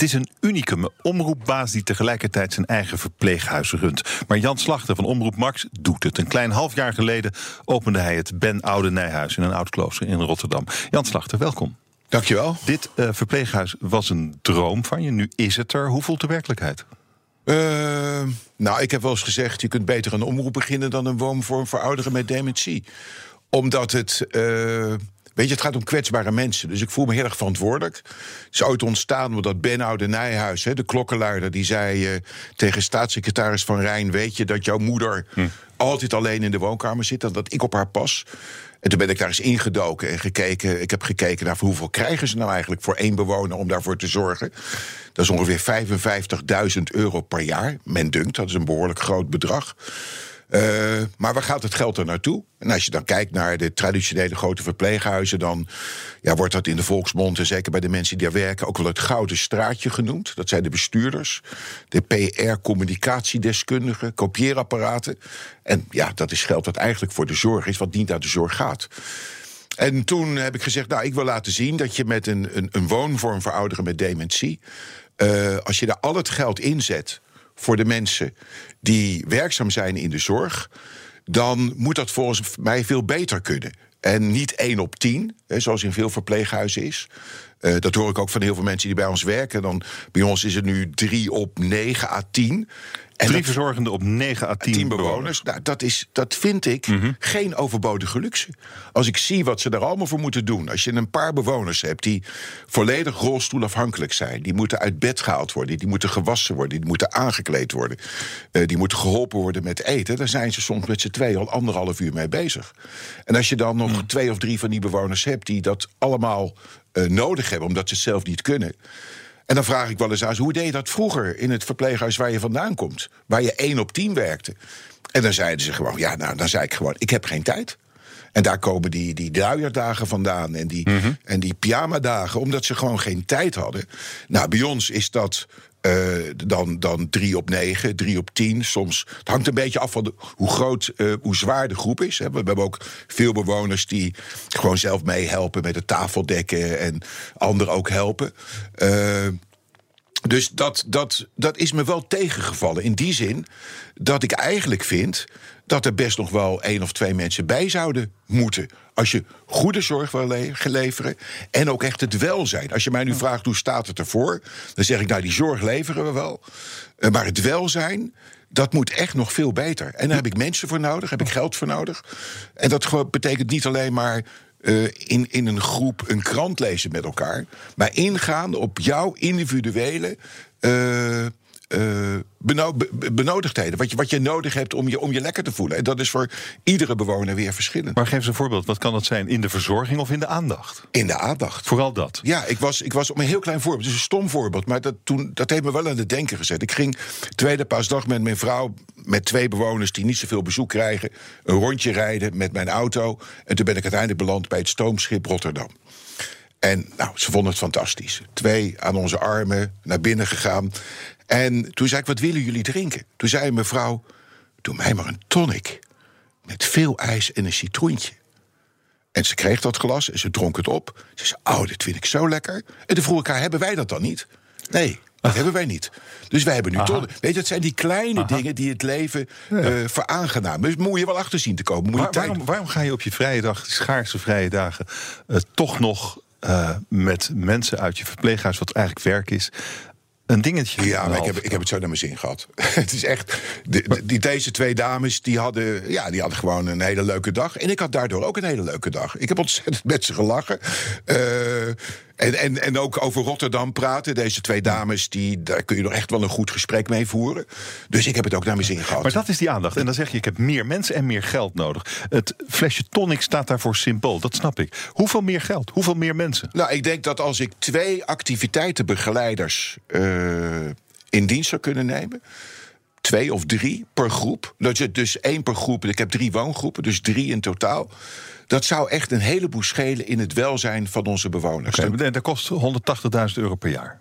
Het is een unicum, een omroepbaas die tegelijkertijd zijn eigen verpleeghuis runt. Maar Jan Slachter van Omroep Max doet het. Een klein half jaar geleden opende hij het Ben Oude Nijhuis in een oud klooster in Rotterdam. Jan Slachter, welkom. Dankjewel. Dit uh, verpleeghuis was een droom van je. Nu is het er. Hoe voelt de werkelijkheid? Uh, nou, ik heb wel eens gezegd: je kunt beter een omroep beginnen dan een woonvorm voor ouderen met dementie. Omdat het. Uh, Weet je, het gaat om kwetsbare mensen. Dus ik voel me heel erg verantwoordelijk. Het is ooit ontstaan omdat Ben Oude Nijhuis, de klokkenluider, die zei uh, tegen staatssecretaris Van Rijn: Weet je dat jouw moeder hm. altijd alleen in de woonkamer zit en dat ik op haar pas? En toen ben ik daar eens ingedoken en gekeken. Ik heb gekeken naar hoeveel krijgen ze nou eigenlijk voor één bewoner om daarvoor te zorgen. Dat is ongeveer 55.000 euro per jaar. Men dunkt, dat is een behoorlijk groot bedrag. Uh, maar waar gaat het geld er naartoe? En als je dan kijkt naar de traditionele grote verpleeghuizen, dan ja, wordt dat in de volksmond, en zeker bij de mensen die daar werken, ook wel het gouden straatje genoemd. Dat zijn de bestuurders, de PR-communicatiedeskundigen, kopieerapparaten. En ja, dat is geld dat eigenlijk voor de zorg is, wat niet uit de zorg gaat. En toen heb ik gezegd, nou, ik wil laten zien dat je met een, een, een woonvorm voor ouderen met dementie, uh, als je daar al het geld inzet voor de mensen die werkzaam zijn in de zorg, dan moet dat volgens mij veel beter kunnen. En niet één op tien, zoals in veel verpleeghuizen is. Uh, dat hoor ik ook van heel veel mensen die bij ons werken. Dan, bij ons is het nu drie op negen à tien. En Drie verzorgenden op 9 à 10, 10 bewoners. Nou, dat, is, dat vind ik mm geen overbodige luxe. Als ik zie wat ze er allemaal voor moeten doen. Als je een paar bewoners hebt die volledig rolstoelafhankelijk zijn. Die moeten uit bed gehaald worden. Die moeten gewassen worden. Die moeten aangekleed worden. Uh, die moeten geholpen worden met eten. Daar zijn ze soms met z'n twee al anderhalf uur mee bezig. En als je dan nog mm. twee of drie van die bewoners hebt die dat allemaal uh, nodig hebben, omdat ze het zelf niet kunnen. En dan vraag ik wel eens aan hoe deed je dat vroeger in het verpleeghuis waar je vandaan komt? Waar je één op tien werkte. En dan zeiden ze gewoon, ja, nou, dan zei ik gewoon, ik heb geen tijd. En daar komen die, die vandaan en die, mm -hmm. en die pyjama-dagen, omdat ze gewoon geen tijd hadden. Nou, bij ons is dat uh, dan, dan drie op negen, drie op tien. Soms. Het hangt een beetje af van hoe groot, uh, hoe zwaar de groep is. Hè. We, hebben ook veel bewoners die gewoon zelf meehelpen met het tafeldekken en anderen ook helpen. Uh, dus dat, dat, dat is me wel tegengevallen. In die zin dat ik eigenlijk vind dat er best nog wel één of twee mensen bij zouden moeten. Als je goede zorg wil le leveren en ook echt het welzijn. Als je mij nu vraagt hoe staat het ervoor, dan zeg ik nou die zorg leveren we wel. Uh, maar het welzijn, dat moet echt nog veel beter. En daar heb ik mensen voor nodig, heb ik geld voor nodig. En dat betekent niet alleen maar uh, in, in een groep een krant lezen met elkaar. Maar ingaan op jouw individuele. Uh, uh, benodigdheden. Wat je, wat je nodig hebt om je, om je lekker te voelen. En dat is voor iedere bewoner weer verschillend. Maar geef eens een voorbeeld. Wat kan dat zijn? In de verzorging of in de aandacht? In de aandacht. Vooral dat? Ja, ik was, ik was om een heel klein voorbeeld. Het is een stom voorbeeld. Maar dat, toen, dat heeft me wel aan het denken gezet. Ik ging tweede paasdag met mijn vrouw. Met twee bewoners die niet zoveel bezoek krijgen. Een rondje rijden met mijn auto. En toen ben ik uiteindelijk beland bij het stoomschip Rotterdam. En nou, ze vonden het fantastisch. Twee aan onze armen naar binnen gegaan. En toen zei ik, wat willen jullie drinken? Toen zei mevrouw, doe mij maar een tonic. Met veel ijs en een citroentje. En ze kreeg dat glas en ze dronk het op. Ze zei, oh, dit vind ik zo lekker. En toen vroeg ik haar, hebben wij dat dan niet? Nee, dat hebben wij niet. Dus wij hebben nu tonic. Weet je, het zijn die kleine Aha. dingen die het leven ja. uh, veraangenamen. Dus moet je wel achter zien te komen. Moet Waar, waarom, waarom, ga je op je vrije dag, schaarse vrije dagen... Uh, toch nog met mensen uit je verpleeghuis, wat eigenlijk werk is, een dingetje. Ja, maar ik heb, ik heb het zo naar mijn zin gehad. het is echt. De, de, die, deze twee dames die hadden, ja, die hadden gewoon een hele leuke dag. En ik had daardoor ook een hele leuke dag. Ik heb ontzettend met ze gelachen. Uh, en, en, en ook over Rotterdam praten. Deze twee dames, die, daar kun je nog echt wel een goed gesprek mee voeren. Dus ik heb het ook naar mijn zin gehad. Maar dat is die aandacht. En dan zeg je, ik heb meer mensen en meer geld nodig. Het flesje tonic staat daarvoor symbool, dat snap ik. Hoeveel meer geld? Hoeveel meer mensen? Nou, ik denk dat als ik twee activiteitenbegeleiders uh, in dienst zou kunnen nemen twee of drie per groep. Dat je dus één per groep. Ik heb drie woongroepen, dus drie in totaal. Dat zou echt een heleboel schelen in het welzijn van onze bewoners. Okay, en dat kost 180.000 euro per jaar.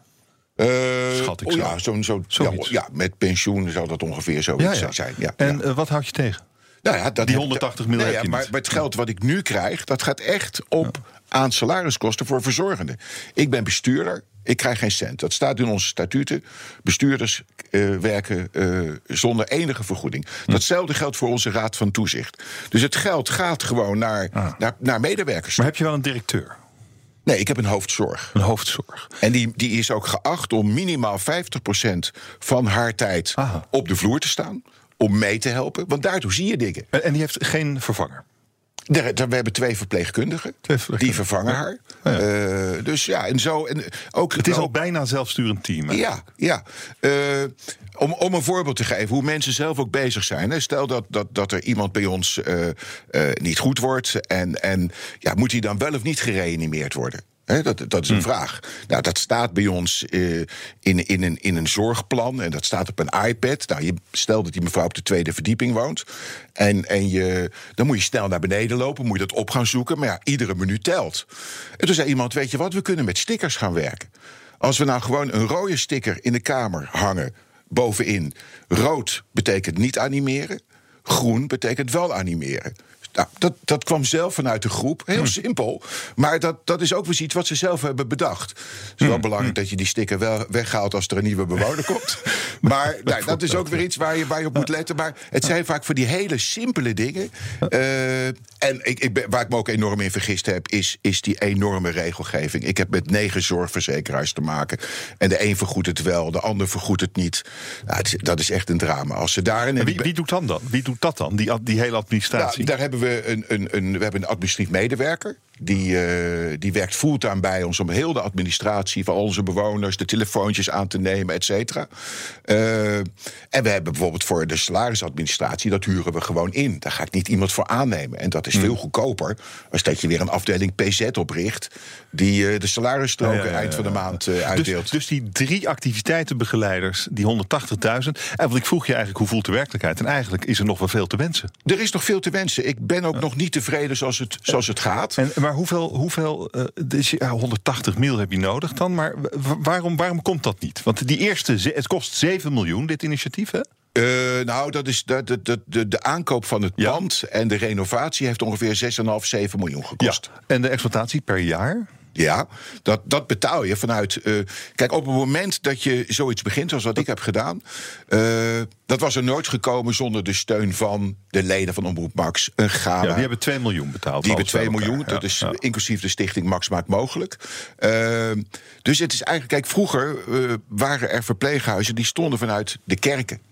Uh, Schat ik oh zo. Ja, zo, zo ja, ja, met pensioen zou dat ongeveer zoiets ja, zijn. Ja, en uh, wat houd je tegen? Nou ja, dat die 180 miljoen. Nee, ja, maar, maar het geld wat ik nu krijg, dat gaat echt op aan salariskosten voor verzorgenden. Ik ben bestuurder. Ik krijg geen cent. Dat staat in onze statuten. Bestuurders uh, werken uh, zonder enige vergoeding. Hm. Datzelfde geldt voor onze Raad van Toezicht. Dus het geld gaat gewoon naar, ah. naar, naar medewerkers. Maar heb je wel een directeur? Nee, ik heb een hoofdzorg. Een hoofdzorg. En die, die is ook geacht om minimaal 50% van haar tijd op de vloer te staan. Om mee te helpen. Want daartoe zie je dingen. En die heeft geen vervanger? We hebben twee verpleegkundigen. Die vervangen haar. Uh, dus ja, en zo. En ook, het is al bijna een zelfsturend team. Hè? Ja, ja. Uh, om, om een voorbeeld te geven hoe mensen zelf ook bezig zijn. Hè. Stel dat, dat, dat er iemand bij ons uh, niet goed wordt. En, en ja, moet hij dan wel of niet gereanimeerd worden? Dat, dat is een hm. vraag. Nou, dat staat bij ons uh, in, in, een, in een zorgplan en dat staat op een iPad. Nou, je stelt dat die mevrouw op de tweede verdieping woont. En, en je, dan moet je snel naar beneden lopen, moet je dat op gaan zoeken. Maar ja, iedere minuut telt. En toen zei iemand: Weet je wat, we kunnen met stickers gaan werken. Als we nou gewoon een rode sticker in de kamer hangen, bovenin. Rood betekent niet animeren, groen betekent wel animeren. Nou, dat, dat kwam zelf vanuit de groep. Heel hmm. simpel. Maar dat, dat is ook weer iets wat ze zelf hebben bedacht. Het is wel hmm. belangrijk hmm. dat je die sticker wel weghaalt als er een nieuwe bewoner komt. Maar nou, dat is ook weer iets waar je, waar je op moet letten. Maar het zijn vaak voor die hele simpele dingen. Uh, en ik, ik waar ik me ook enorm in vergist heb, is, is die enorme regelgeving. Ik heb met negen zorgverzekeraars te maken. En de een vergoedt het wel, de ander vergoedt het niet. Nou, dat is echt een drama. Als ze daarin. Wie, wie, doet dan dan? Wie doet dat dan? Die, die hele administratie? Nou, daar hebben we een, een, een, we hebben een administratief medewerker. Die, uh, die werkt fulltime bij ons om heel de administratie van onze bewoners, de telefoontjes aan te nemen, et cetera. Uh, en we hebben bijvoorbeeld voor de salarisadministratie, dat huren we gewoon in. Daar ga ik niet iemand voor aannemen. En dat is hmm. veel goedkoper als dat je weer een afdeling PZ opricht, die uh, de salarisstroken eind van de maand dus- uitdeelt. Dus, dus, die drie activiteitenbegeleiders, die 180.000. En wat ik vroeg je eigenlijk, hoe voelt de werkelijkheid? En eigenlijk is er nog wel veel te wensen. Er is nog veel te wensen. Ik ben ook nog niet tevreden zoals het, zoals het gaat. En, maar hoeveel, hoeveel uh, dus, ja, 180 mil heb je nodig dan? Maar waarom, waarom komt dat niet? Want die eerste, het kost 7 miljoen, dit initiatief, hè? Uh, nou, dat is de, de, de, de aankoop van het pand en de renovatie heeft ongeveer 6,5, 7 miljoen gekost. Ja. En de exploitatie per jaar? Ja, dat, dat betaal je vanuit. Uh, kijk, op het moment dat je zoiets begint, zoals wat ik heb gedaan. Uh, dat was er nooit gekomen zonder de steun van de leden van Omroep Max. Een gala. Ja, die hebben 2 miljoen betaald. Die hebben 2 miljoen. Dat is inclusief de stichting Max Maakt Mogelijk. Uh, dus het is eigenlijk. Kijk, vroeger waren er verpleeghuizen die stonden vanuit de kerken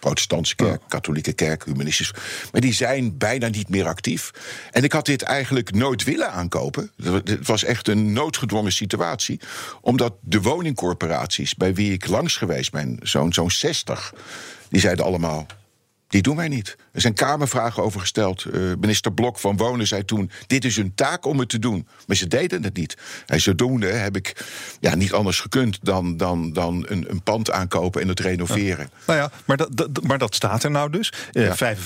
protestantse kerk, katholieke kerk, humanistisch. Maar die zijn bijna niet meer actief. En ik had dit eigenlijk nooit willen aankopen. Het was echt een noodgedwongen situatie. Omdat de woningcorporaties bij wie ik langs geweest ben, zo'n zo'n 60, die zeiden allemaal: die doen wij niet. Er zijn Kamervragen over gesteld. Uh, minister Blok van Wonen zei toen: Dit is hun taak om het te doen. Maar ze deden het niet. En zodoende heb ik ja, niet anders gekund dan, dan, dan een, een pand aankopen en het renoveren. Nou ja, maar dat, maar dat staat er nou dus. Uh, ja.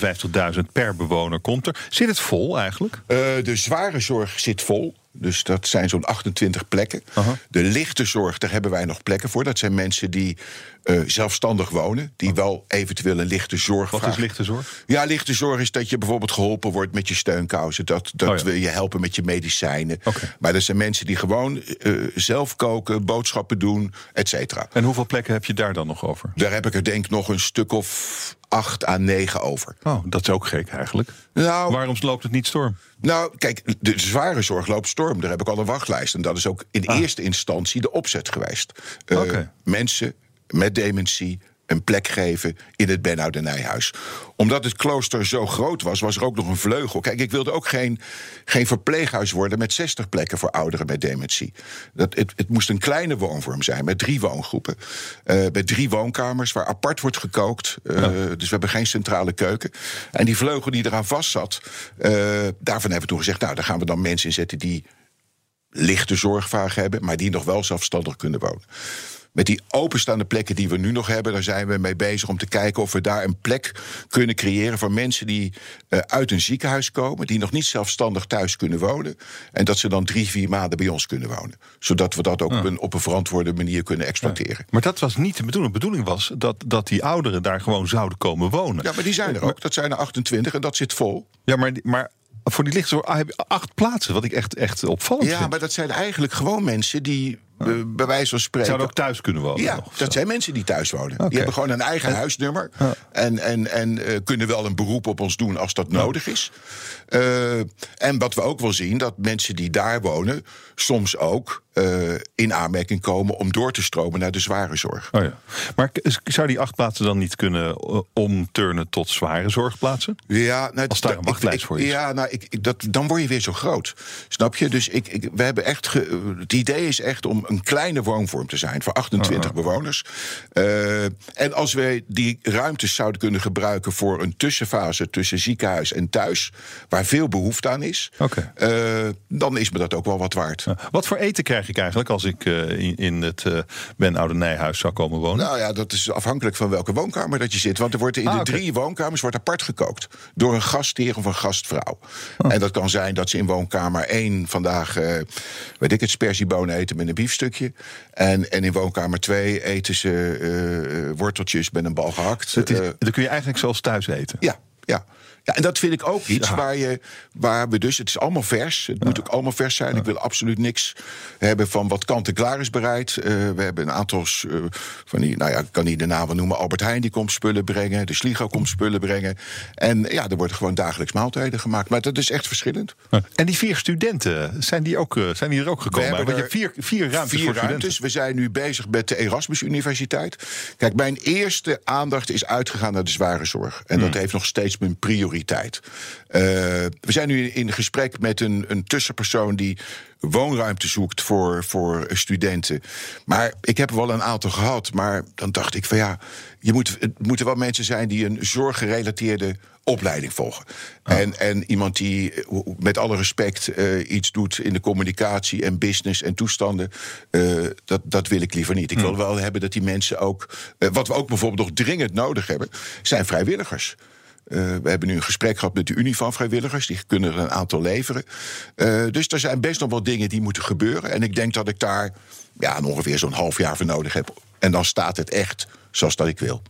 55.000 per bewoner komt er. Zit het vol eigenlijk? Uh, de zware zorg zit vol. Dus dat zijn zo'n 28 plekken. De lichte zorg, daar hebben wij nog plekken voor. Dat zijn mensen die uh, zelfstandig wonen, die wel eventueel een lichte zorg Wat is lichte zorg? Ja, lichte zorg is dat je bijvoorbeeld geholpen wordt met je steunkousen. Dat, dat oh we je helpen met je medicijnen. Maar dat zijn mensen die gewoon uh, zelf koken, boodschappen doen, et cetera. En hoeveel plekken heb je daar dan nog over? Daar heb ik er denk ik nog een stuk of acht à negen over. Oh, dat is ook gek eigenlijk. Nou, Waarom loopt het niet storm? Nou, kijk, de zware zorg loopt storm. Daar heb ik al een wachtlijst. En dat is ook in ah. eerste instantie de opzet geweest. Uh, Mensen met dementie een plek geven in het Benhouden Nijhuis. Omdat het klooster zo groot was, was er ook nog een vleugel. Kijk, ik wilde ook geen, geen verpleeghuis worden met 60 plekken voor ouderen met dementie. Dat, het, het moest een kleine woonvorm zijn met drie woongroepen. Uh, met drie woonkamers waar apart wordt gekookt. Uh, Dus we hebben geen centrale keuken. En die vleugel die eraan vast zat, uh, daarvan hebben we toen gezegd: nou, daar gaan we dan mensen in zetten die lichte zorgvraag hebben, maar die nog wel zelfstandig kunnen wonen. Met die openstaande plekken die we nu nog hebben, daar zijn we mee bezig om te kijken of we daar een plek kunnen creëren voor mensen die uh, uit een ziekenhuis komen, die nog niet zelfstandig thuis kunnen wonen. En dat ze dan drie, vier maanden bij ons kunnen wonen. Zodat we dat ook op, een, op, een, verantwoorde manier kunnen exploiteren. Maar dat was niet de bedoeling. De bedoeling was dat, dat die ouderen daar gewoon zouden komen wonen. Ja, maar die zijn er ook. Dat zijn er 28 en dat zit vol. Ja, maar, maar voor die lichtzorg heb je acht plaatsen, wat ik echt, echt opvallend ja, vind. maar dat zijn eigenlijk gewoon mensen die be- bij wijze van spreken. Zouden ook thuis kunnen wonen? Ja, nog, dat zijn mensen die thuis wonen. Die hebben gewoon een eigen huisnummer. En, en, en eh, kunnen wel een beroep op ons doen als dat nodig is. Eh, en wat we ook wel zien, dat mensen die daar wonen... soms ook eh, in aanmerking komen om door te stromen naar de zware zorg. Oh ja. Maar zou die acht plaatsen dan niet kunnen omturnen tot zware zorgplaatsen? Ja, nou, Als daar een wachtlijst ik- voor is. Ja, nou, ik, ik- dat, dan word je weer zo groot. Snap je? Dus ik, ik, we hebben echt ge- het idee is echt om een kleine woonvorm te zijn voor 28 Oh, bewoners. Eh, en als wij die ruimtes zouden kunnen gebruiken voor een tussenfase tussen ziekenhuis en thuis, waar veel behoefte aan is, eh, dan is me dat ook wel wat waard. Ja. Wat voor eten krijg ik eigenlijk als ik eh, in, in het Ben Oude Nijhuis zou komen wonen? Nou ja, dat is afhankelijk van welke woonkamer dat je zit. Want er wordt in Ah, de drie woonkamers wordt apart gekookt. Door een gastheer of een gastvrouw. Oh. En dat kan zijn dat ze in woonkamer 1 vandaag, weet ik het, spersiebonen eten met een biefstukje. En, en in woonkamer 2 eten ze eh, worteltjes met een bal gehakt. Het is, Eh, kun je eigenlijk zoals thuis eten. ja, ja. Ja, en dat vind ik ook iets Ja. waar, je, waar we dus... Het is allemaal vers. Het moet ook allemaal vers zijn. Ik wil absoluut niks hebben van wat kant-en-klaar is bereid. Eh, we hebben een aantal eh, van die... Nou ja, ik kan niet de namen noemen. Albert Heijn die komt spullen brengen. De Sligo komt spullen brengen. En ja, er worden gewoon dagelijks maaltijden gemaakt. Maar dat is echt verschillend. En die vier studenten, zijn die, ook, eh, zijn die er ook gekomen? hebben je hebt vier, vier ruimtes Vier voor ruimtes. We zijn nu bezig met de Erasmus Universiteit. Kijk, mijn eerste aandacht is uitgegaan naar de zware zorg. En Hmm. dat heeft nog steeds mijn prioriteit. Eh, we zijn nu in gesprek met een, een tussenpersoon die woonruimte zoekt voor, voor studenten. Maar ik heb er wel een aantal gehad. Maar dan dacht ik van ja, je moet, het moeten wel mensen zijn die een zorggerelateerde opleiding volgen. En, en iemand die eh, met alle respect eh, iets doet in de communicatie en business en toestanden, dat, dat wil ik liever niet. Ik wil wel hebben dat die mensen ook. wat we ook bijvoorbeeld nog dringend nodig hebben, zijn vrijwilligers. Eh, we hebben nu een gesprek gehad met de Unie van Vrijwilligers. Die kunnen er een aantal leveren. Eh, dus er zijn best nog wel dingen die moeten gebeuren. En ik denk dat ik daar ja, ongeveer zo'n half jaar voor nodig heb. En dan staat het echt zoals dat ik wil.